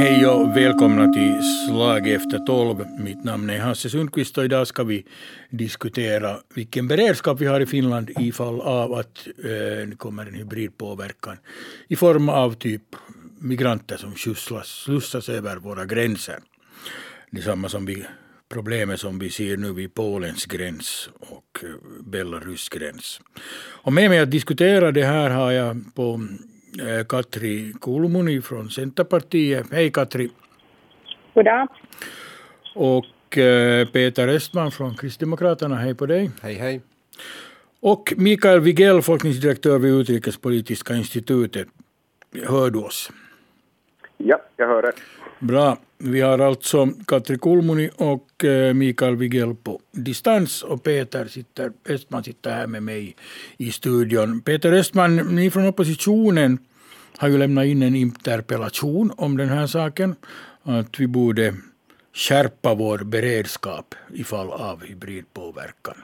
Hej och välkomna till Slag efter tolv. Mitt namn är Hasse Sundqvist och idag ska vi diskutera vilken beredskap vi har i Finland i fall av att eh, det kommer en hybridpåverkan i form av typ migranter som slussas, slussas över våra gränser. Detsamma som vi, problemet som vi ser nu vid Polens gräns och eh, Belarus gräns. Och med mig att diskutera det här har jag på Katri Kulmuni från Centerpartiet. Hej Katri. Goddag. Och eh, Peter Östman från Kristdemokraterna. Hej på dig. Hej hej. Och Mikael Wigell, forskningsdirektör vid Utrikespolitiska institutet. Hör du oss? Ja, jag hör det. Bra. Vi har alltså Katri Kulmuni och eh, Mikael Wigell på distans och Peter sitter, Östman sitter här med mig i studion. Peter Östman, ni från oppositionen har ju lämnat in en interpellation om den här saken. Att vi borde skärpa vår beredskap i fall av hybridpåverkan.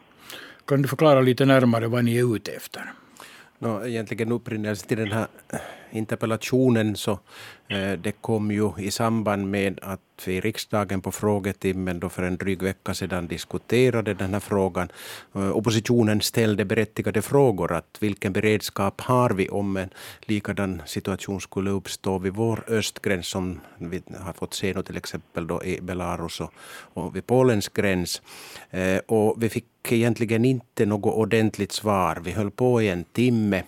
Kan du förklara lite närmare vad ni är ute efter? No, egentligen upprinnelsen till den här interpellationen så eh, det kom ju i samband med att vi i riksdagen på frågetimmen då för en dryg vecka sedan diskuterade den här frågan. Eh, oppositionen ställde berättigade frågor att vilken beredskap har vi om en likadan situation skulle uppstå vid vår östgräns som vi har fått se nu till exempel då i Belarus och, och vid Polens gräns. Eh, och vi fick egentligen inte något ordentligt svar. Vi höll på i en timme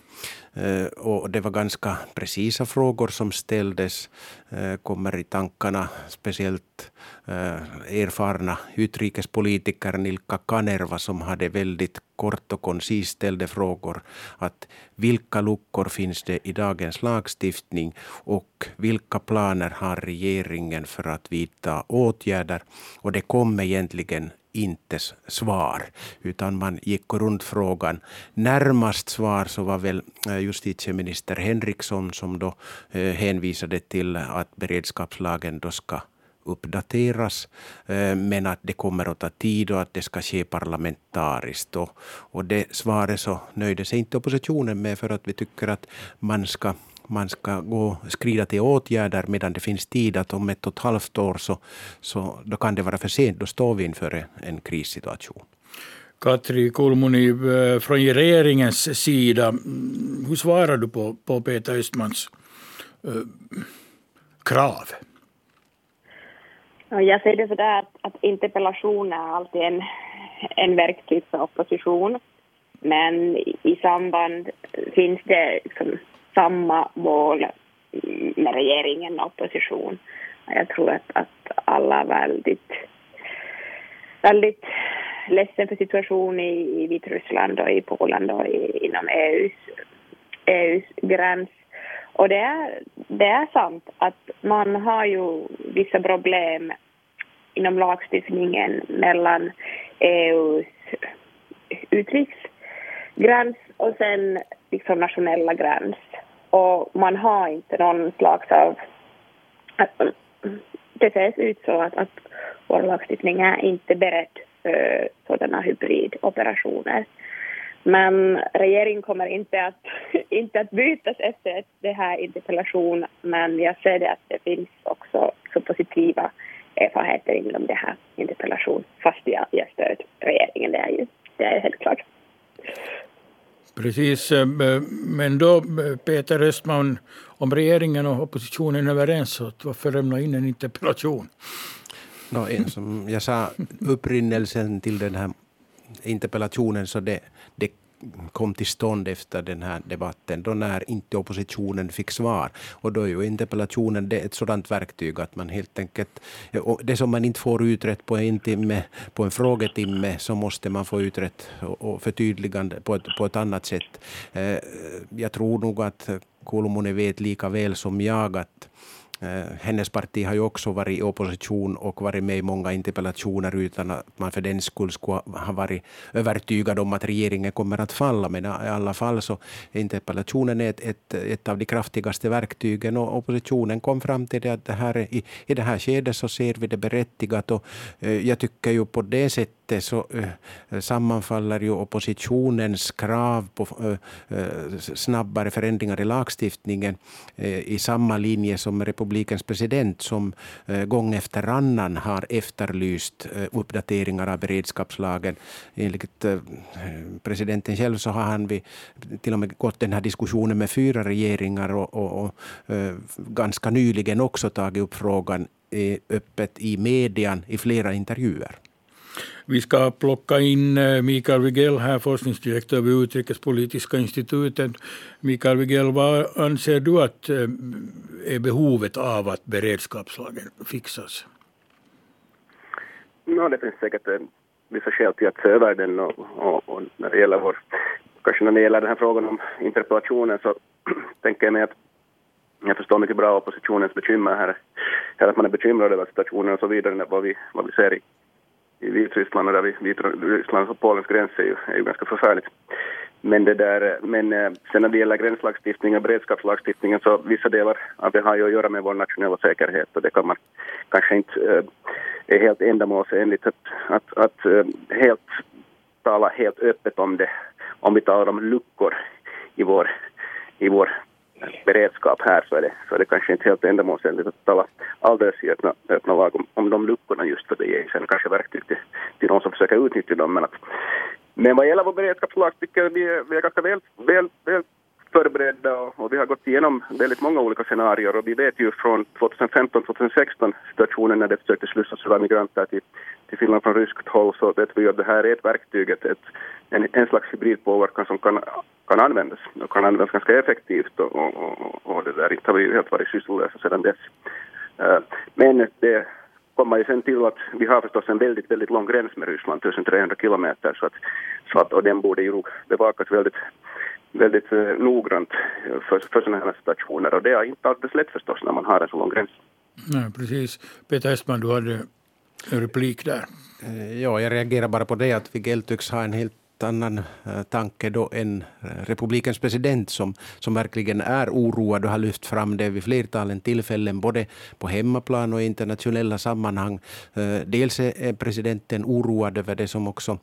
Eh, och det var ganska precisa frågor som ställdes. Eh, kommer i tankarna speciellt eh, erfarna utrikespolitiker Nilka Kanerva som hade väldigt kort och koncist ställde frågor. Att vilka luckor finns det i dagens lagstiftning och vilka planer har regeringen för att vidta åtgärder? Och det kom egentligen inte svar, utan man gick runt frågan. Närmast svar så var väl eh, justitieminister Henriksson som då eh, hänvisade till att beredskapslagen då ska uppdateras, eh, men att det kommer att ta tid och att det ska ske parlamentariskt. Och, och det svaret så nöjde sig inte oppositionen med för att vi tycker att man ska man ska gå, skrida till åtgärder medan det finns tid att om ett och ett halvt år så, så då kan det vara för sent. Då står vi inför en, krissituation. Katri Kulmuni, eh, från regeringens sida, mm, hur svarar du på, på Peter Östmans äh, krav? Jag ser det så där att, att interpellation är alltid en, en verktyg för opposition. Men i samband finns det liksom samma mål med regeringen och opposition. Jag tror att, att alla är väldigt, väldigt ledsen för situationen i, i Vitryssland och i Polen och i, inom EUs, EUs gräns. Och det är, det är sant att man har ju vissa problem inom lagstiftningen mellan EUs utrikesgräns och sen liksom nationella gräns och man har inte någon slags av... Det ser ut så att, att vår lagstiftning är inte beredd för sådana hybridoperationer. Men regeringen kommer inte att, inte att bytas efter det här interpellationen men jag ser det att det finns också så positiva erfarenheter inom det här interpellation fast jag, jag stöd regeringen, det är ju det är helt klart. Precis, eh, men då Peter Östman, om regeringen och oppositionen är överens, så varför lämna in en interpellation? No, som jag sa, upprinnelsen till den här interpellationen, så det, det kom till stånd efter den här debatten, då när inte oppositionen fick svar. Och då är ju interpellationen det ett sådant verktyg att man helt enkelt... Det som man inte får utrett på en timme, på en frågetimme, så måste man få utrett och förtydligande på ett, på ett annat sätt. Eh, jag tror nog att Kulmuni vet lika väl som jag att Eh, hennes parti har ju också varit i opposition och varit med i många interpellationer utan att man för den skull skulle ha varit övertygad om att regeringen kommer att falla. Men i alla fall så är interpellationen ett, ett, ett av de kraftigaste verktygen och oppositionen kom fram till det att det här, i, i det här skedet så ser vi det berättigat och eh, jag tycker ju på det sättet inte så äh, sammanfaller ju oppositionens krav på äh, snabbare förändringar i lagstiftningen äh, i samma linje som republikens president som gång efter annan har efterlyst uppdateringar av beredskapslagen. Enligt presidenten själv så har han till och med gått den här diskussionen med fyra regeringar och, och, och ganska nyligen också tagit upp frågan öppet i median i flera intervjuer. Vi ska plocka in eh, Mikael Wigell här, forskningsdirektör vid Utrikespolitiska institutet. Mikael Wigell, vad anser du att eh, är behovet av att beredskapslagen fixas? No, det finns säkert eh, vissa skäl till att se över den och, och, och, när det gäller vår, kanske när det gäller den här frågan om interpellationen så tänker jag mig att jag förstår mycket bra oppositionens bekymmer här, här att man är bekymrad över situationen och så vidare, vad vi, vad vi ser i, i Vitryssland och där vid Vitryssland och Polens gräns är ju, är ju ganska förfärligt. Men, det där, eh, men eh, sen när det gäller gränslagstiftningen och beredskapslagstiftningen så vissa delar av det har ju att göra med vår nationella säkerhet och det kan man kanske inte äh, är helt ändamålsenligt att, att, att äh, helt tala helt öppet om det om vi talar om luckor i vår, i vår beredskap här så är det, så är det kanske inte helt ändamålsenligt att tala alldeles i öppna, öppna lag om, om de luckorna just för det ger sen kanske verktyg till, till de som försöker utnyttja dem. Men, att, men vad gäller vår beredskapslag tycker jag vi är, vi är ganska väl, väl, väl förberedda och, och, vi har gått igenom väldigt många olika scenarier och vi vet ju från 2015-2016 situationen när det försökte slussas över migranter till, till Finland från ryskt håll så vet vi att det här är ett verktyg, ett, ett, en, en slags hybridpåverkan som kan, kan användas och kan användas ganska effektivt och, och, och, och det där inte har vi helt varit sysslolösa sedan dess. Uh, men det kommer ju sen till att vi har förstås en väldigt, väldigt lång gräns med Ryssland, 1300 kilometer, så att, så att, och den borde ju bevakas väldigt väldigt eh, noggrant för, för sådana här situationer och det är inte alldeles lätt förstås när man har en så lång gräns. Nej, precis. Peter Estman, du hade en replik där. Eh, ja, jag reagerar bara på det att Vigel tycks ha en helt annan eh, tanke då än eh, republikens president som, som verkligen är oroad och har lyft fram det vid flertalen tillfällen både på hemmaplan och i internationella sammanhang. Eh, dels är presidenten oroad över det som också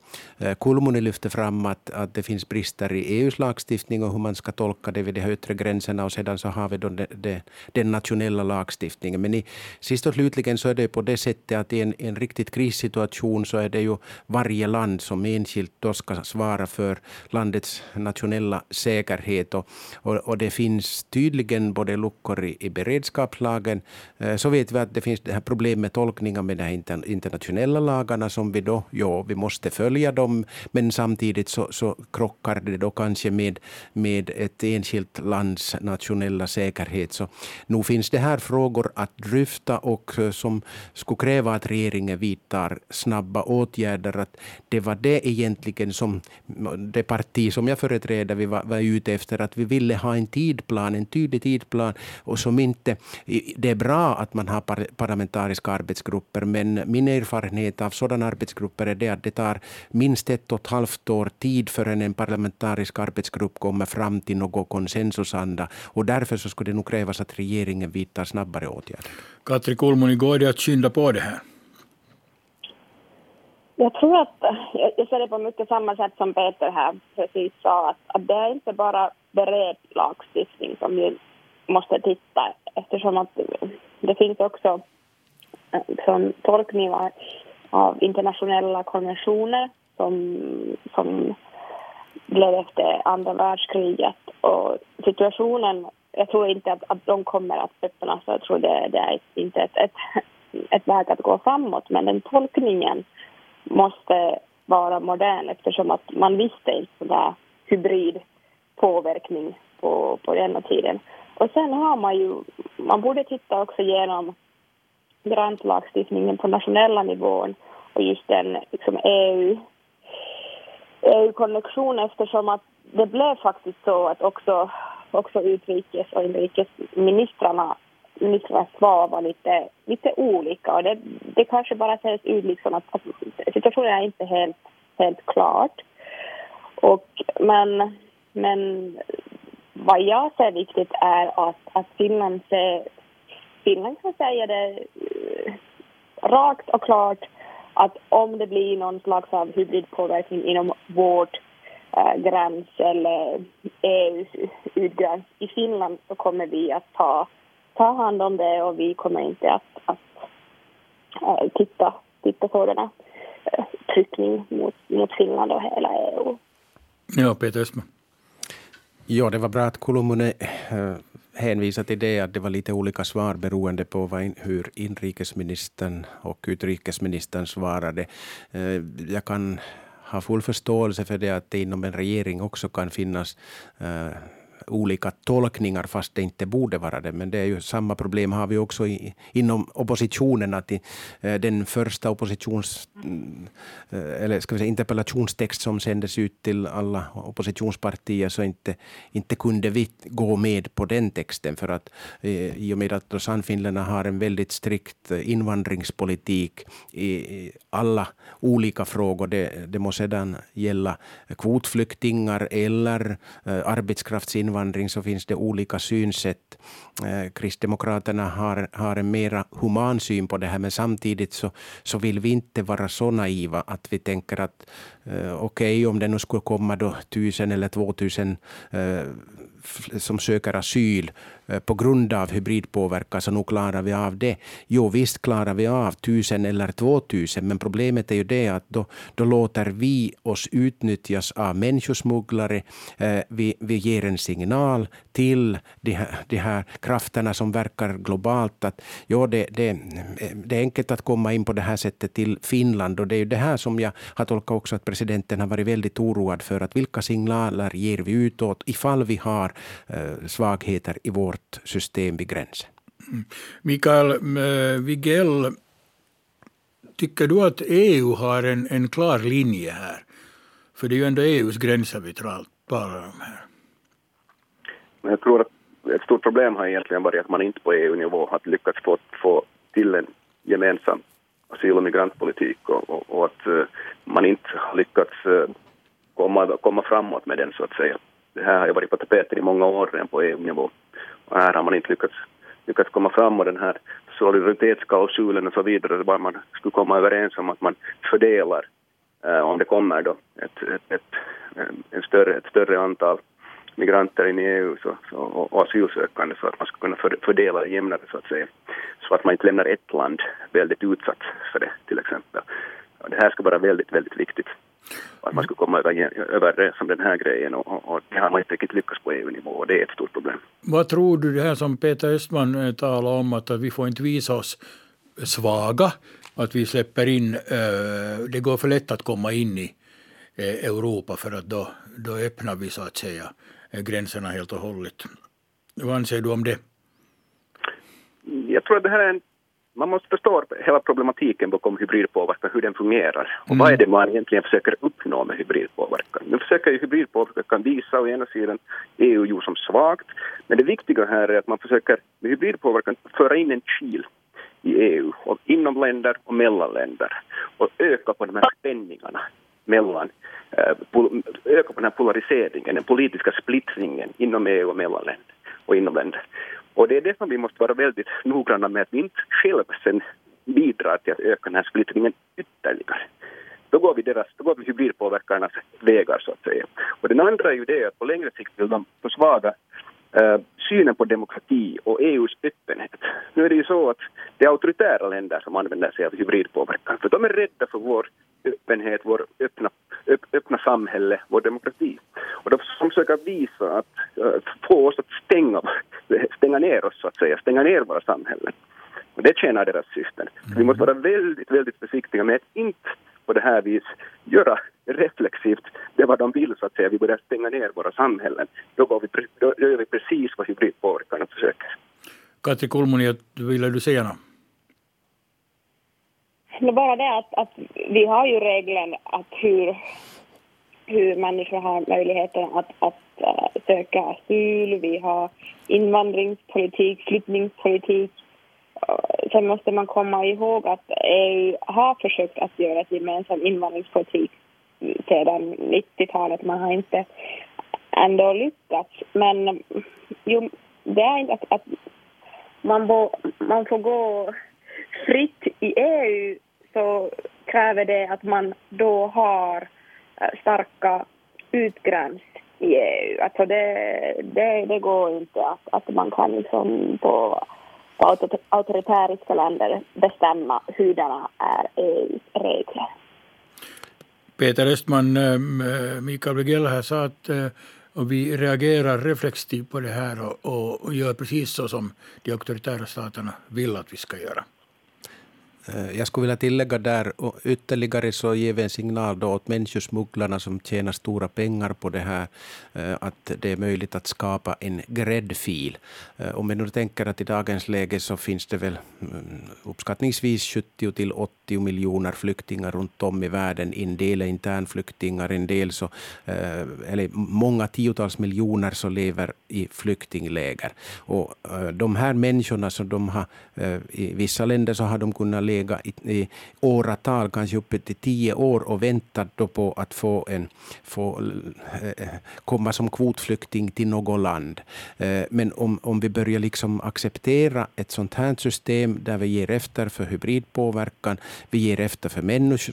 Kulmuni lyfte fram att, att det finns brister i EUs lagstiftning och hur man ska tolka det vid de yttre gränserna och sedan så har vi då de, de, den nationella lagstiftningen. Men i, sist och slutligen så är det på det sättet att i en, en riktigt krissituation så är det ju varje land som enskilt då ska svara för landets nationella säkerhet. Och, och, och det finns tydligen både luckor i, i beredskapslagen. Eh, så vet vi att det finns det här problem med tolkningar med de här internationella lagarna som vi då, ja, vi måste följa dem, men samtidigt så, så krockar det då kanske med, med ett enskilt lands nationella säkerhet. Så nu finns det här frågor att dryfta och eh, som skulle kräva att regeringen vidtar snabba åtgärder. Att det var det egentligen som det parti som jag företräder vi var, var ute efter, att vi ville ha en tidplan, en tydlig tidplan. Och som inte, det är bra att man har parlamentariska arbetsgrupper, men min erfarenhet av sådana arbetsgrupper är det att det tar minst ett och ett halvt år tid förrän en parlamentarisk arbetsgrupp kommer fram till någon konsensusanda. Och därför så skulle det nog krävas att regeringen vidtar snabbare åtgärder. Katri Kulmuni, går det att skynda på det här? Jag tror att, jag ser det på mycket samma sätt som Peter här precis sa, att, att det är inte bara beredd lagstiftning som vi måste titta eftersom att det finns också som tolkningar av internationella konventioner som, som blev efter andra världskriget. Och situationen, jag tror inte att, att de kommer att öppnas, jag tror det, det är inte ett, ett, ett väg att gå framåt. Men den tolkningen måste vara modern eftersom att man visste inte sådär hybrid påverkning på, på denna tiden. Och sen har man ju, man borde titta också genom grantlagstiftningen på nationella nivån och just den liksom EU, EU-konnexion eftersom att det blev faktiskt så att också, också utrikes och inrikesministrarna ministrarnas svar var lite, lite olika och det, det kanske bara sägs ut liksom att, att situationen är inte helt, helt klart. Och, men, men vad jag ser viktigt är att, att Finland, ser, Finland kan säga det eh, rakt och klart att om det blir någon slags av hybridpåverkning inom vårt äh, gräns eller EUs utgräns i Finland så kommer vi att ta ta hand om det och vi kommer inte att, att äh, titta, titta på den här äh, tryckning mot, mot Finland och hela EU. Ja, Peter Östman. Ja, det var bra att Kulumune äh, hänvisade till det, att det var lite olika svar beroende på vad, hur inrikesministern och utrikesministern svarade. Äh, jag kan ha full förståelse för det att det inom en regering också kan finnas äh, olika tolkningar fast det inte borde vara det. Men det är ju samma problem har vi också i, inom oppositionen. Att i, eh, den första oppositions, eh, eller ska vi säga, interpellationstext som sändes ut till alla oppositionspartier så inte, inte kunde vi gå med på den texten. För att eh, i och med att Sannfinländarna har en väldigt strikt eh, invandringspolitik i alla olika frågor. Det, det må sedan gälla kvotflyktingar eller eh, arbetskraftsinvandring invandring så finns det olika synsätt. Eh, kristdemokraterna har, har en mera human syn på det här men samtidigt så, så vill vi inte vara så naiva att vi tänker att eh, okej okay, om det nu skulle komma då tusen eller två tusen eh, som söker asyl Eh, på grund av hybridpåverkan, så nog klarar vi av det. Jo, visst klarar vi av tusen eller två tusen, men problemet är ju det att då, då låter vi oss utnyttjas av människosmugglare. Eh, vi, vi ger en signal till de här, de här krafterna som verkar globalt att jo, det, det, det är enkelt att komma in på det här sättet till Finland och det är ju det här som jag har tolkat också att presidenten har varit väldigt oroad för att vilka signaler ger vi utåt ifall vi har eh, svagheter i vår vårt system vid gränsen. Mm. Mikael Wigell, tycker du att EU har en, en klar linje här? För det är ju ändå EUs gränser vi talar om här. Jag tror att ett stort problem har egentligen varit att man inte på EU-nivå har lyckats få, få till en gemensam asyl och migrantpolitik och, och, och att uh, man inte har lyckats uh, komma, komma framåt med den så att säga. Det här har ju varit på tapeten i många år redan på EU-nivå. Och här har man inte lyckats, lyckats komma fram och den här solidaritetsklausulen och så vidare, bara man skulle komma överens om att man fördelar eh, om det kommer då ett, ett, ett, en större, ett större antal migranter in i EU så, så, och asylsökande så att man ska kunna för, fördela det jämnare så att säga. Så att man inte lämnar ett land väldigt utsatt för det till exempel. Och det här ska vara väldigt, väldigt viktigt att man skulle komma överens om den här grejen och, och det har man inte riktigt lyckats på EU-nivå och det är ett stort problem. Vad tror du det här som Peter Östman eh, talade om att vi får inte visa oss svaga, att vi släpper in, eh, det går för lätt att komma in i eh, Europa för att då, då öppnar vi så att säga gränserna helt och hållet. Vad anser du om det? Jag tror att det här är en man måste förstå hela problematiken bakom hybridpåverkan, hur den fungerar. Och mm. vad är det man egentligen försöker uppnå med hybridpåverkan? Nu försöker ju hybridpåverkan visa å ena sidan EU ju som svagt, men det viktiga här är att man försöker med hybridpåverkan föra in en kil i EU, och inom länder och mellan länder, och öka på de här spänningarna mellan, eh, öka på den här polariseringen, den politiska splittringen inom EU och mellan länder och inom länder. Och det är det som vi måste vara väldigt noggranna med, att vi inte själva sen bidrar till att öka den här splittringen ytterligare. Då går vi, deras, då går vi hybridpåverkarnas vägar så att säga. Och den andra är ju det att på längre sikt vill de försvaga eh, synen på demokrati och EUs öppenhet. Nu är det ju så att det är auktoritära länder som använder sig av hybridpåverkan, för de är rädda för vår öppenhet, vår öppna, öppna samhälle, vår demokrati. Och de försöker visa att, eh, få oss att stänga, stänga ner oss så att säga, stänga ner våra samhällen. Och det tjänar deras syften. Så vi måste vara väldigt, väldigt försiktiga med att inte på det här vis göra reflexivt det vad de vill så att säga. Vi börjar stänga ner våra samhällen. Då, går vi, då gör vi precis vad hybridpåverkarna försöker. Katri Kulmuni, ville du säga något? Bara det att, att vi har ju regeln att hur, hur människor har möjligheten att, att uh, söka asyl. Vi har invandringspolitik, flyttningspolitik. Uh, sen måste man komma ihåg att EU har försökt att göra ett gemensam invandringspolitik sedan 90-talet. Man har inte ändå lyckats. Men jo, det är inte att, att man, bo, man får gå fritt i EU så kräver det att man då har eh, starka utgräns i EU. Alltså det, det, det går inte att, att man kan liksom på på auktoritäriska länder bestämma hurdana är EUs regler. Peter Östman, eh, eh, Mikael Wigell här sa att eh, och vi reagerar reflexivt på det här och, och gör precis så som de auktoritära staterna vill att vi ska göra. Eh, jag skulle vilja tillägga där och ytterligare så ger vi en signal då åt människosmugglarna som tjänar stora pengar på det här eh, att det är möjligt att skapa en gräddfil. Eh, om vi nu tänker att i dagens läge så finns det väl mm, uppskattningsvis 70 till 80 miljoner flyktingar runt om i världen. En del är internflyktingar, en del så, eller många tiotals miljoner som lever i flyktingläger. Och de här människorna så de har, i vissa länder så har de kunnat leva legat i, i åratal, kanske uppe till tio år och väntat då på att få, en, få eh, komma som kvotflykting till något land. Eh, men om, om vi börjar liksom acceptera ett sånt här system där vi ger efter för hybridpåverkan, vi ger efter för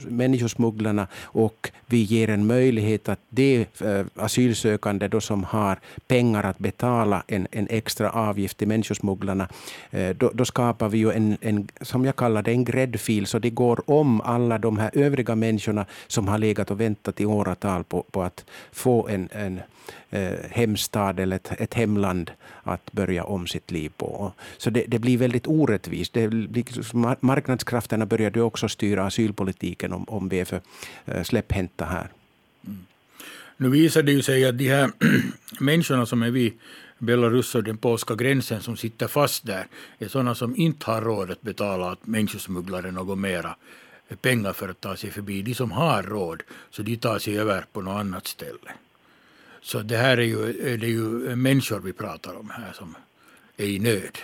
människosmugglarna och vi ger en möjlighet att de eh, asylsökande då som har pengar att betala en, en extra avgift till människosmugglarna, eh, då, då skapar vi ju en, en, som jag kallar det, en gräddfil så det går om alla de här övriga människorna som har legat och väntat i åratal på, på att få en, en eh, hemstad eller ett, ett hemland att börja om sitt liv på. Så det, det blir väldigt orättvist. Det blir, marknadskrafterna börjar också styra asylpolitiken om, om vi är för eh, släpphänta här. Mm. Nu visar det ju sig att de här människorna som är vid Belarus och den polska gränsen som sitter fast där är sådana som inte har råd att betala att människosmugglare något mera pengar för att ta sig förbi. De som har råd, så de tar sig över på något annat ställe. Så det här är ju, det är ju människor vi pratar om här som är i nöd.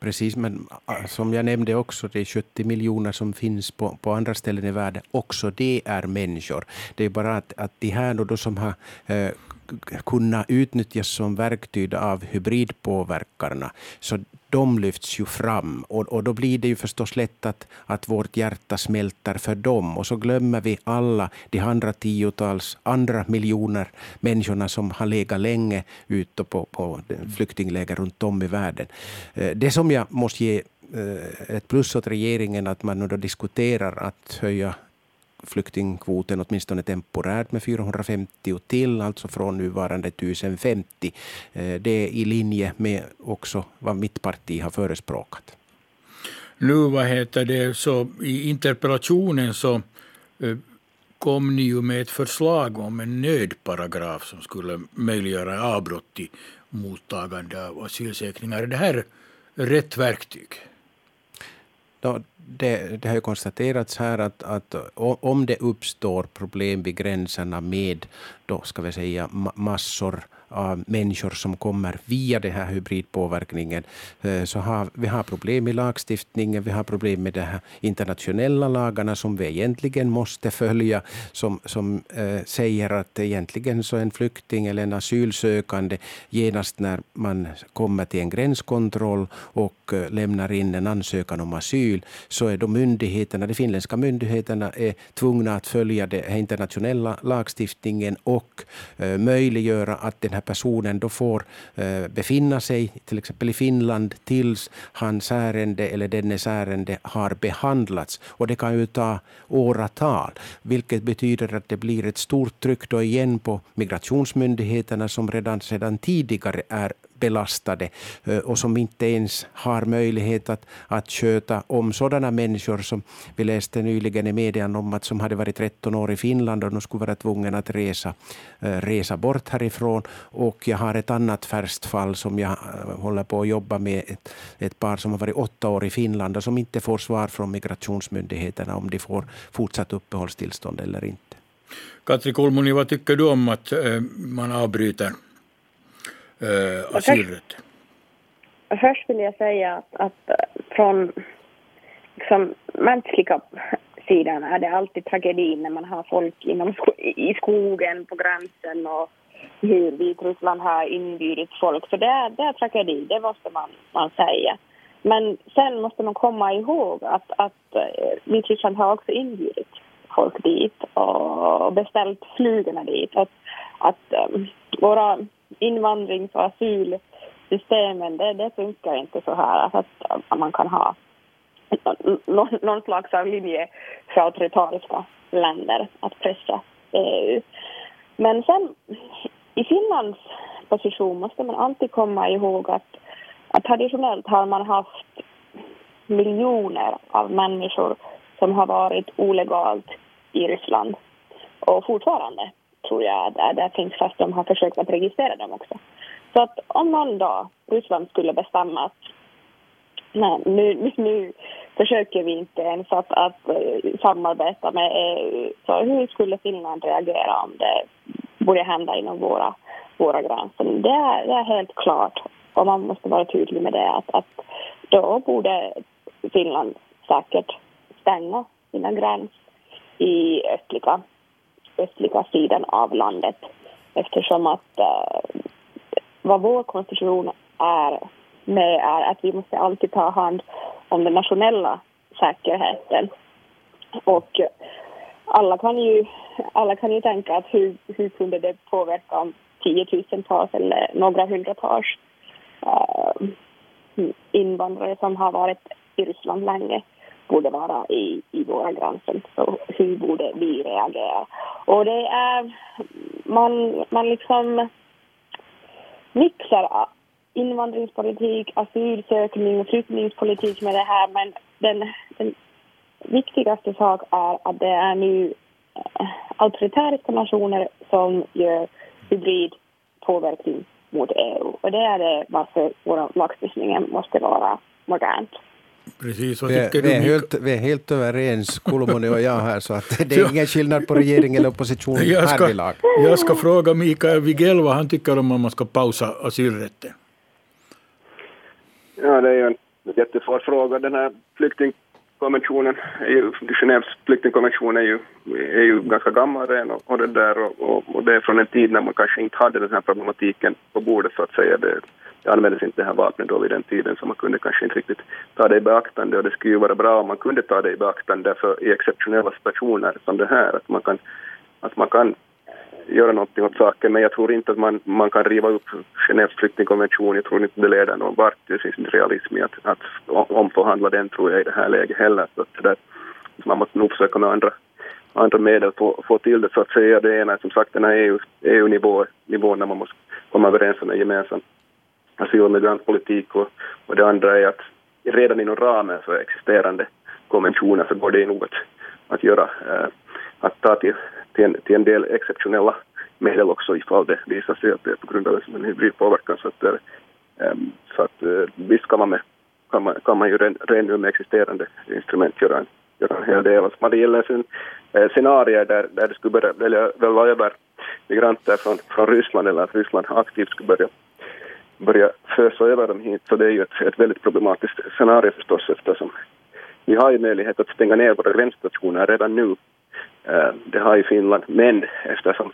Precis, men ah, som jag nämnde också, det är 70 miljoner som finns på, på andra ställen i världen. Också det är människor. Det är bara att, att de här då, som har eh, kunna utnyttjas som verktyg av hybridpåverkarna. Så de lyfts ju fram och, och då blir det ju förstås lätt att, att vårt hjärta smälter för dem och så glömmer vi alla de andra tiotals, andra miljoner människorna som har legat länge ute på, på flyktingläger runt om i världen. Eh, det som jag måste ge eh, ett plus åt regeringen att man nu då diskuterar att höja flyktingkvoten åtminstone temporärt med 450 till, alltså från nuvarande 1050. Eh, det är i linje med också vad mitt parti har förespråkat. Nu vad heter det, så i interpellationen så eh, kom ni ju med ett förslag om en nödparagraf som skulle möjliggöra avbrott i mottagande av asylsökningar. Är det här rätt verktyg? Det, det har ju konstaterats här att, att om det uppstår problem vid gränserna med då ska vi säga massor av människor som kommer via den här hybridpåverkningen. Eh, så har, vi har problem i lagstiftningen, vi har problem med de här internationella lagarna som vi egentligen måste följa, som, som eh, säger att egentligen så en flykting eller en asylsökande genast när man kommer till en gränskontroll och eh, lämnar in en ansökan om asyl, så är de myndigheterna, de finländska myndigheterna är tvungna att följa den internationella lagstiftningen och eh, möjliggöra att den här personen då får eh, befinna sig till exempel i Finland tills hans ärende eller dennes ärende har behandlats. Och det kan ju ta åratal, vilket betyder att det blir ett stort tryck då igen på migrationsmyndigheterna som redan sedan tidigare är belastade och som inte ens har möjlighet att, att sköta om sådana människor som vi läste nyligen i medierna om att som hade varit 13 år i Finland och de skulle vara tvungna att resa, resa bort härifrån. Och jag har ett annat färskt fall som jag håller på att jobba med, ett, ett par som har varit åtta år i Finland och som inte får svar från migrationsmyndigheterna om de får fortsatt uppehållstillstånd eller inte. Katri Kulmuni, vad tycker du om att man avbryter eh, asylrätt? Först, först vill jag säga att, att eh, från liksom, mänskliga sidan är det alltid tragedi när man har folk inom i skogen på gränsen och hur Vitryssland har inbjudit folk. Så det är, det är tragedi, det måste man, man säga. Men sen måste man komma ihåg att, att eh, Vitryssland har också inbjudit folk dit och beställt flygorna dit. Att, att um, våra invandrings och asylsystemen, det, det funkar inte så här att, att man kan ha någon, någon slags av linje för auktoritariska länder att pressa EU. Men sen i Finlands position måste man alltid komma ihåg att, att traditionellt har man haft miljoner av människor som har varit olegalt i Ryssland. Och fortfarande tror jag att det finns fast de har försökt att registrera dem också. Så att om någon dag Ryssland skulle bestämma att nej, nu, nu försöker vi inte ens att, att eh, samarbeta med EU. Så hur skulle Finland reagera om det borde hända inom våra, våra gränser? Det är, det är helt klart och man måste vara tydlig med det att, att då borde Finland säkert stänga sina gräns i östliga, östliga sidan av landet eftersom att uh, vad vår konstitution är med är att vi måste alltid ta hand om den nationella säkerheten. Och alla kan ju, alla kan ju tänka att hur, hur kunde det påverka om tiotusentals eller några hundratals uh, invandrare som har varit i Ryssland länge borde vara i, i våra gränser. Så hur borde vi reagera? Och det är, man, man liksom mixar invandringspolitik, asylsökning och flyttningspolitik med det här men den, den viktigaste sak är att det är nu eh, auktoritära auktoritäriska nationer som gör hybrid påverkan mot EU. Och det är det varför vår lagstiftning måste vara modernt. Precis, vad tycker vi, är, du? Helt, vi är helt överens, Kulmoni och jag här, så att det är ingen skillnad på regering eller opposition jag ska, härvidlag. Jag ska fråga Mikael Wigell vad han tycker om att man ska pausa asylrätten. Ja, det är ju en jättesvår fråga. Den här flyktingkonventionen, är Genèves flyktingkonvention är ju, är ju ganska gammal redan och, och, det där och, och, och, det är från en tid när man kanske inte hade den här problematiken på bordet så att säga. Det, det användes inte det här vapnet då vid den tiden så man kunde kanske inte riktigt ta det i beaktande och det skulle ju vara bra om man kunde ta det i beaktande för i exceptionella situationer som det här att man kan, att man kan göra någonting åt saken men jag tror inte att man, man kan riva upp Genèves flyktingkonvention. Jag tror inte det leder någon vart. Det finns inte realism i att, att omförhandla den tror jag i det här läget heller. Så att där, man måste nog försöka med andra, andra medel få, få till det så att säga. Det ena är som sagt den här EU, EU-nivån EU när man måste komma överens om en gemensam Alltså, asyl och migrantpolitik och, och det andra är att redan inom ramen för existerande konventioner så går det nog att, att göra, äh, att ta till, till, en, till en del exceptionella medel också ifall det visar sig att det är på grund av liksom en hybridpåverkan. Så att, äh, så att äh, visst kan man, med, kan man, kan man ju redan, nu med existerande instrument göra en, göra en hel del. Alltså, man det gäller sen, äh, eh, scenarier där, där det skulle börja välla välja över migranter från, från Ryssland eller att Ryssland aktivt skulle börja börja fösa över dem hit, så det är ju ett, ett väldigt problematiskt scenario förstås eftersom vi har ju möjlighet att stänga ner våra gränsstationer redan nu. Eh, det har ju Finland, men eftersom,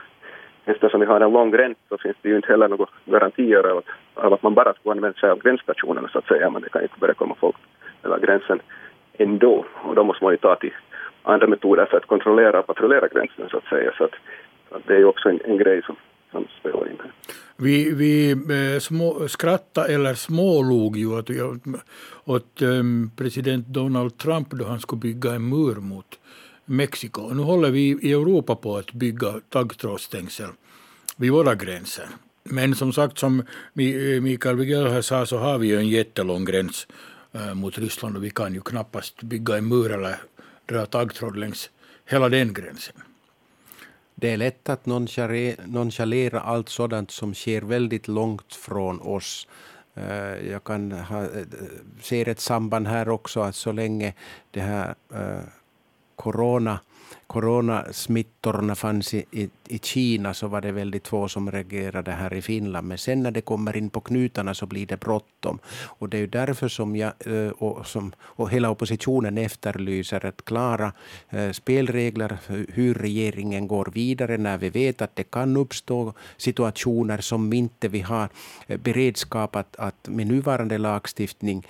eftersom vi har en lång gräns så finns det ju inte heller några garantier av att, av att man bara ska använda sig av gränsstationerna så att säga, men det kan ju inte börja komma folk över gränsen ändå och då måste man ju ta till andra metoder för att kontrollera och patrullera gränsen så att säga. Så att, att det är ju också en, en grej som, som spelar in. Vi, vi eh, små, skrattade eller smålog ju åt, åt um, president Donald Trump då han skulle bygga en mur mot Mexiko. Nu håller vi i Europa på att bygga taggtrådsstängsel vid våra gränser. Men som sagt, som eh, Mikael Wigel sa, så har vi ju en jättelång gräns eh, mot Ryssland och vi kan ju knappast bygga en mur eller dra taggtråd längs hela den gränsen. Det är lätt att nonchalera allt sådant som sker väldigt långt från oss. Eh, jag kan ha, eh, ser ett samband här också, att så länge det här eh, corona coronasmittorna fanns i, i, i, Kina så var det väldigt få som reagerade här i Finland. Men sen när det kommer in på knutarna så blir det bråttom. Och det är därför som jag eh, och, som, och hela oppositionen efterlyser att klara eh, spelregler hur regeringen går vidare när vi vet att det kan uppstå situationer som inte vi har eh, beredskap att, att med nuvarande lagstiftning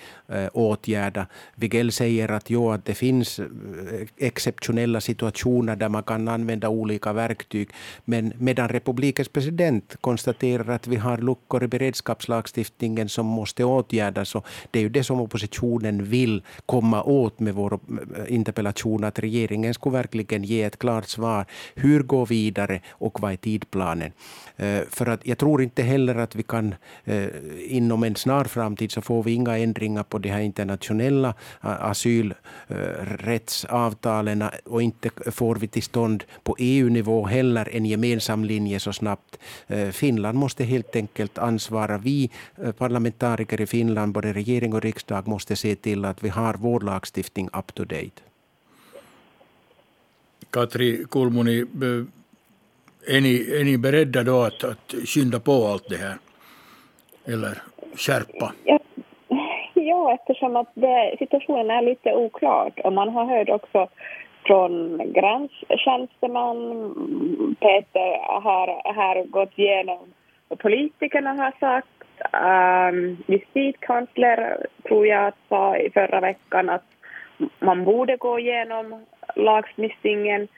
åtgärda. Vigel säger att, jo, att det finns exceptionella situationer situationer där man kan använda olika verktyg. Men medan republikens president konstaterar att vi har luckor i beredskapslagstiftningen som måste åtgärdas, och det är ju det som oppositionen vill komma åt med vår eh, interpellation, att regeringen skulle verkligen ge ett klart svar. Hur gå vidare och vad är tidplanen? Eh, för att jag tror inte heller att vi kan eh, inom en snar framtid så får vi inga ändringar på de här internationella asylrättsavtalen och inte får vi till stånd på EU-nivå heller en gemensam linje så snabbt. Finland måste helt enkelt ansvara. Vi parlamentariker i Finland, både regering och riksdag, måste se till att vi har vår lagstiftning up to date. Katri Kulmuni, är ni, är ni beredda då att, att skynda på allt det här? Eller skärpa? Ja, ja eftersom att det, situationen är lite oklar och man har hört också från gränstjänsteman Peter har, har gått igenom vad politikerna har sagt. Ähm, um, justitikansler tror jag sa i förra veckan att man borde gå igenom lagstiftningen.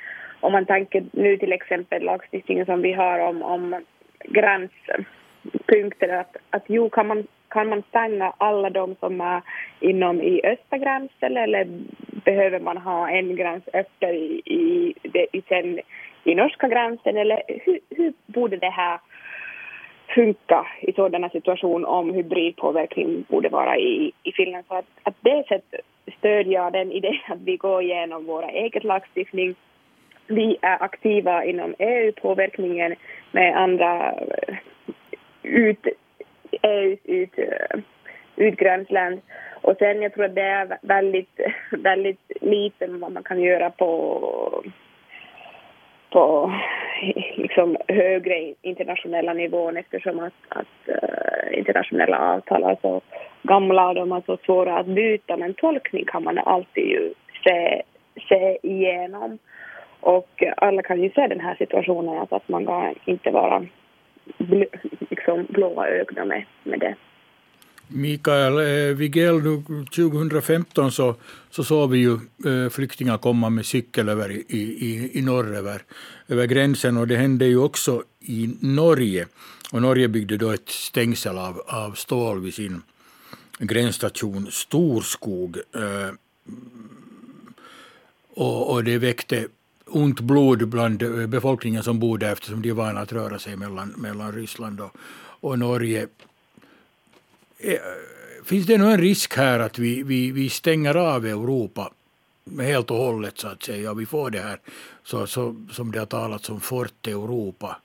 Om man tänker nu till exempel lagstiftningen som vi har om, om gränspunkter, att, att jo, kan man, kan man stänga alla de som är inom i östra gränsen eller behöver man ha en gräns efter i, i, i, sen, i norska gränsen eller hur, hur borde det här funka i sådana situationer om hybridpåverkning borde vara i, i Finland. Så att, att det sättet stödjer jag den idén att vi går igenom vår egen lagstiftning. Vi är aktiva inom EU-påverkningen med andra eh, ut, EUs ut, eh, utgränsland. Och sen jag tror att det är väldigt, väldigt lite vad man kan göra på på liksom högre internationella nivån eftersom att, att uh, internationella avtal är så gamla och de är så svåra att byta. Men tolkning kan man alltid ju se, se igenom. Och alla kan ju se den här situationen att man kan inte vara bl liksom blåa ögon med, med det. Mikael eh, Wigell, 2015 så, så såg vi ju eh, flyktingar komma med cykel över i, i, i norr över, över gränsen och det hände ju också i Norge. Och Norge byggde då ett stängsel av, av stål vid sin gränsstation Storskog. Eh, och, och det väckte ont blod bland befolkningen som bor där eftersom de är vana att röra sig mellan, mellan Ryssland och, och Norge. Eh, finns det nog en risk här att vi, vi, vi stänger av Europa helt och hållet så att säga. Vi får det här så, så, som det har talats om Forte Europa.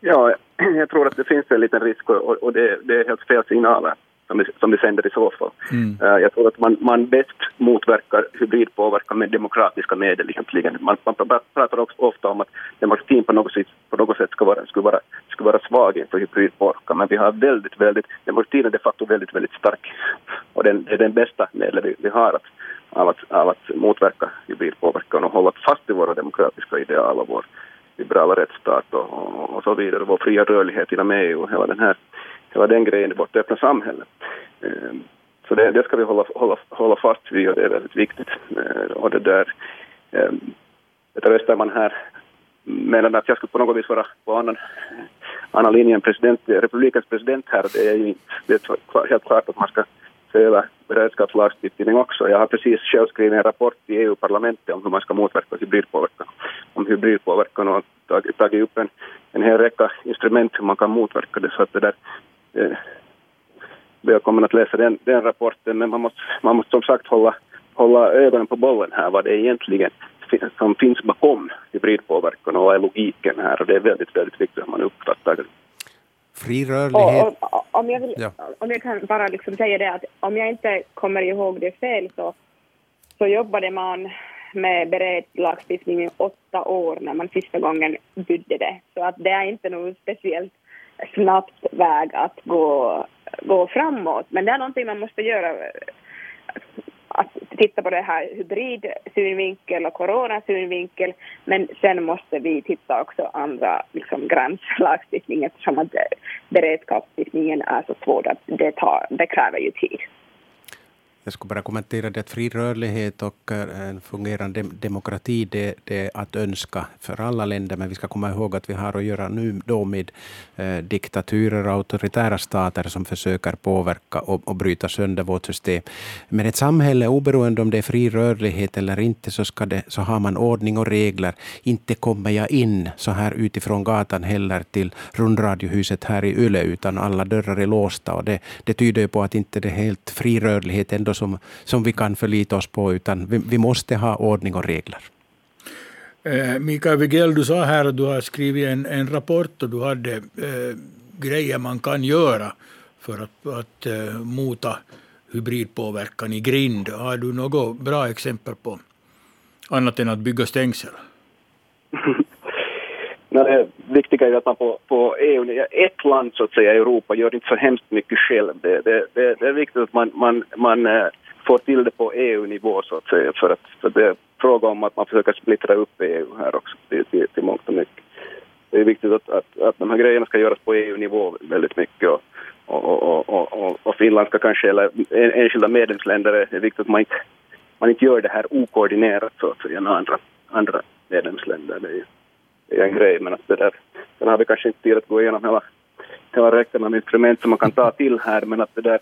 Ja, jag tror att det finns en liten risk och, och det, det, är helt fel signaler som vi, som vi sänder i så fall. Mm. Uh, jag tror att man, man bäst motverkar hybridpåverkan med demokratiska medel egentligen. Man, man pratar också ofta om att demokratin på något sätt, på något sätt ska vara, skulle, vara, skulle vara svag inför hybridpåverkan, men vi har väldigt, väldigt, demokratin är de facto väldigt, väldigt stark. Och den, är den bästa medel vi, vi har att, av, att, av att motverka hybridpåverkan och hålla fast vid våra demokratiska ideal och vår liberala rättsstat och, och, och så vidare, vår fria rörlighet inom EU och hela den här det var den grejen i vårt öppna samhälle. Ehm, så det, det ska vi hålla, hålla, hålla fast vid och det är väldigt viktigt. Ehm, och det där, ehm, det Peter Österman här menade att jag skulle på något vis vara på annan, annan linje än president, republikens president här. Det är ju det är helt klart att man ska se över beredskapslagstiftning också. Jag har precis själv skrivit en rapport i EU-parlamentet om hur man ska motverka hybridpåverkan, om hybridpåverkan och tagit, tagit upp en, en hel räcka instrument hur man kan motverka det. Så att det där, välkommen att läsa den, den rapporten, men man måste, man måste som sagt hålla, hålla ögonen på bollen här, vad det är egentligen som finns bakom hybridpåverkan och vad är logiken här och det är väldigt, väldigt viktigt att man uppfattar det. Fri rörlighet. Och, och, om, jag vill, ja. om jag kan bara liksom säga det att om jag inte kommer ihåg det fel så, så jobbade man med beredlagstiftning i åtta år när man sista gången byggde det. Så att det är inte någon speciellt snabbt väg att gå, gå framåt. Men det är någonting man måste göra. Att titta på det här hybridsynvinkel och coronasynvinkel. Men sen måste vi titta också andra liksom, gränslagstiftningen eftersom att beredskapslagstiftningen är så svår att det, tar, det kräver ju tid. Jag skulle bara kommentera det att fri rörlighet och eh, en fungerande demokrati, det, det, är att önska för alla länder, men vi ska komma ihåg att vi har att göra nu då med eh, diktaturer och auktoritära stater som försöker påverka och, och bryta sönder vårt system. Men ett samhälle, oberoende om det är fri rörlighet eller inte, så, ska det, så har man ordning och regler. Inte kommer jag in så här utifrån gatan heller till rundradiohuset här i Yle, utan alla dörrar är låsta. Och det, det tyder ju på att inte det är helt fri rörlighet ändå som, som vi kan förlita oss på, utan vi, vi måste ha ordning och regler. Eh, Mikael Wigell, du sa här att du har skrivit en, en rapport och du hade eh, grejer man kan göra för att, att eh, mota hybridpåverkan i grind. Har du något bra exempel på annat än att bygga stängsel? Men det viktiga är att man på, på EU, ett land så att säga i Europa gör inte så hemskt mycket själv. Det, det, det, det är viktigt att man, man, man eh, får till det på EU-nivå så att säga för att för det är fråga om att man försöker splittra upp EU här också till, till, till mångt och mycket. Det är viktigt att, att, att de här grejerna ska göras på EU-nivå väldigt mycket och, och, och, och, och Finland ska kanske, eller enskilda medlemsländer, eh, det är viktigt att man inte, man inte gör det här okoordinerat så att säga med andra, andra medlemsländer. Det är, är en grej, men att det där, sen har vi kanske inte tid att gå igenom hela, hela räcken av instrument som man kan ta till här, men att det där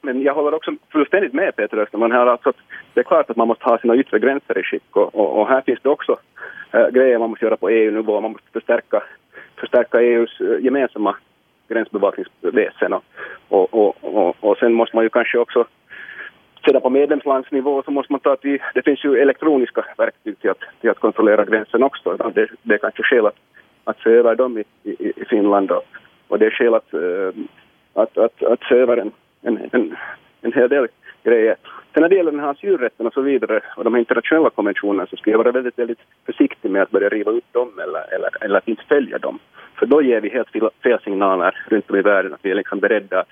men jag håller också fullständigt med Peter Österman här alltså att det är klart att man måste ha sina yttre gränser i skick och, och, och här finns det också äh, grejer man måste göra på EU-nivå. Man måste förstärka, förstärka EUs äh, eh, gemensamma gränsbevakningsväsen och, och, och, och, och sen måste man ju kanske också sedan på medlemslandsnivå så måste man ta till, det finns ju elektroniska verktyg till att, till att kontrollera gränsen också. Det, det är kanske skäl att, att se över dem i, i, i Finland och, och det är skäl att, eh, att, att, att se över en, en, en, en hel del grejer. Sen när det gäller den här asylrätten och så vidare och de här internationella konventionerna så ska jag vara väldigt, väldigt försiktig med att börja riva upp dem eller, eller, eller att inte följa dem. För då ger vi helt fel signaler runt om i världen att vi är liksom beredda att,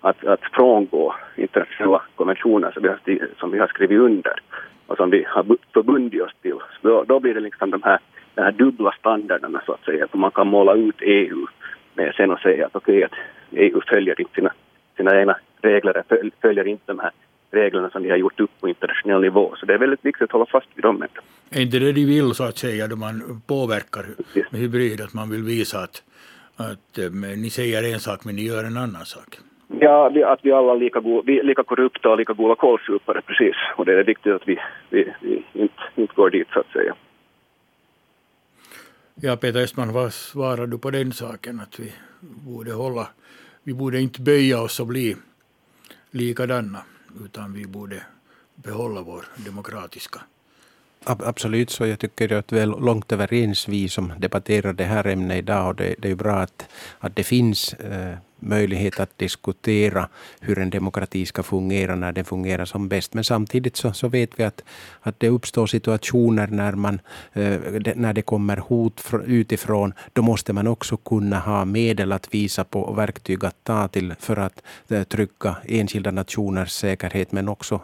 att, att frångå internationella konventioner som vi, har, som vi har skrivit under och som vi har förbundit oss till. Då, då blir det liksom de här, de här dubbla standarderna så att säga, man kan måla ut EU med sen och säga att okej, okay, att EU följer inte sina, sina egna regler, följer inte de här reglerna som vi har gjort upp på internationell nivå. Så det är väldigt viktigt att hålla fast vid dem. Är inte det de vill så att säga då man påverkar med hybrid, att man vill visa att, att eh, ni säger en sak men ni gör en annan sak? Ja, att vi alla är lika, go, vi är lika korrupta och lika goda kålsupare, precis. Och det är viktigt att vi, vi, vi inte, inte går dit, så att säga. Ja, Peter Östman, vad svarar du på den saken? Att vi borde hålla, vi borde inte böja oss och bli likadana, utan vi borde behålla vår demokratiska Absolut, så jag tycker att vi är långt överens, vi som debatterar det här ämnet idag. Och det, det är bra att, att det finns eh, möjlighet att diskutera hur en demokrati ska fungera när den fungerar som bäst. Men samtidigt så, så vet vi att, att det uppstår situationer när, man, eh, när det kommer hot utifrån. Då måste man också kunna ha medel att visa på och verktyg att ta till för att eh, trygga enskilda nationers säkerhet men också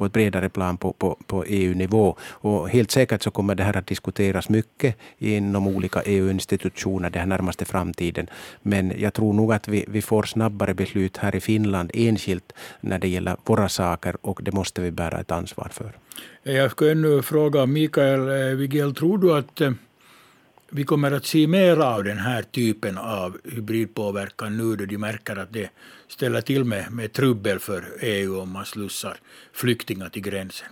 på ett bredare plan på, på, på EU-nivå. Och helt säkert så kommer det här att diskuteras mycket inom olika EU-institutioner den närmaste framtiden. Men jag tror nog att vi, vi får snabbare beslut här i Finland enskilt när det gäller våra saker och det måste vi bära ett ansvar för. Jag skulle ännu fråga Mikael eh, tror du att eh, vi kommer att se mer av den här typen av hybridpåverkan nu då de märker att det ställer till med, med trubbel för EU om man slussar flyktingar till gränsen?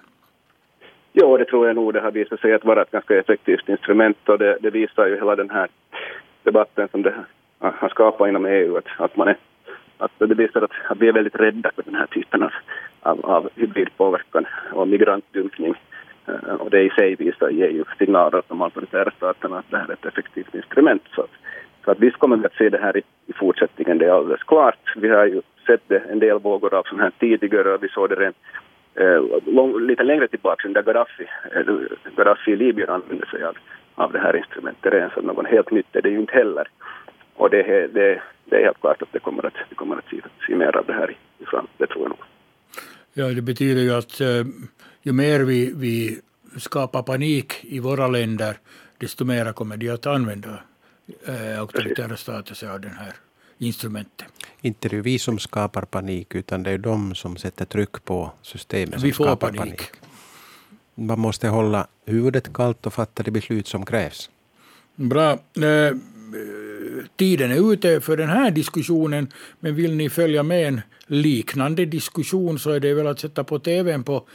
Jo, det tror jag nog. Det har visat sig att vara ett ganska effektivt instrument och det, det visar ju hela den här debatten som det har skapat inom EU att, att man är att det visar att, att vi är väldigt rädda för den här typen av, av, av hybridpåverkan och migrantdumpning. Eh, och det i sig visar, ger ju signaler till de auktoritära staterna att det här är ett effektivt instrument. Så att, så att visst kommer vi att se det här i, i fortsättningen, det är alldeles klart. Vi har ju sett det en del vågor av sådana här tidigare och vi såg det redan eh, lång, lite längre tillbaka under Gaddafi, eh, Gaddafi i Libyen använde sig av, av det här instrumentet redan, så någon helt nytt är det ju inte heller. Och det, är, det, det är helt klart att det kommer att, det kommer att se, se mer av det här i, i framtiden, det tror jag nog. Ja, det betyder ju att eh, ju mer vi, vi skapar panik i våra länder, desto mer kommer de att använda eh, auktoritära stater sig av den här instrumentet. Inte det är vi som skapar panik, utan det är de som sätter tryck på systemet som Vi får skapar panik. panik. Man måste hålla huvudet kallt och fatta de beslut som krävs. Bra. Eh, Tiden är ute för den här diskussionen, men vill ni följa med en liknande diskussion så är det väl att sätta på tvn på,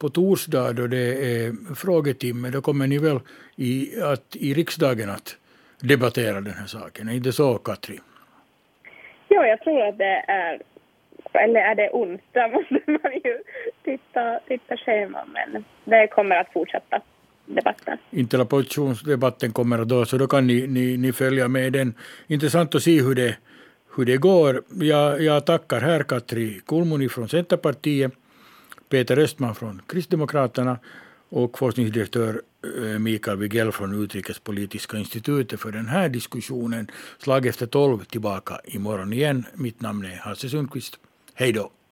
på torsdag då det är frågetimme. Då kommer ni väl i, att, i riksdagen att debattera den här saken. Är inte så, Katri? Ja, jag tror att det är, eller är det onsdag måste man ju titta, titta schema, men det kommer att fortsätta debatten. Interpellationsdebatten kommer då, så då kan ni, ni, ni följa med den. Intressant att se hur det, hur det går. Jag, jag tackar här Katri Kulmuni från Centerpartiet, Peter Östman från Kristdemokraterna och forskningsdirektör eh, Mikael Wigell från Utrikespolitiska institutet för den här diskussionen. Slag efter tolv tillbaka imorgon igen. Mitt namn är Hasse Sundqvist. Hej då!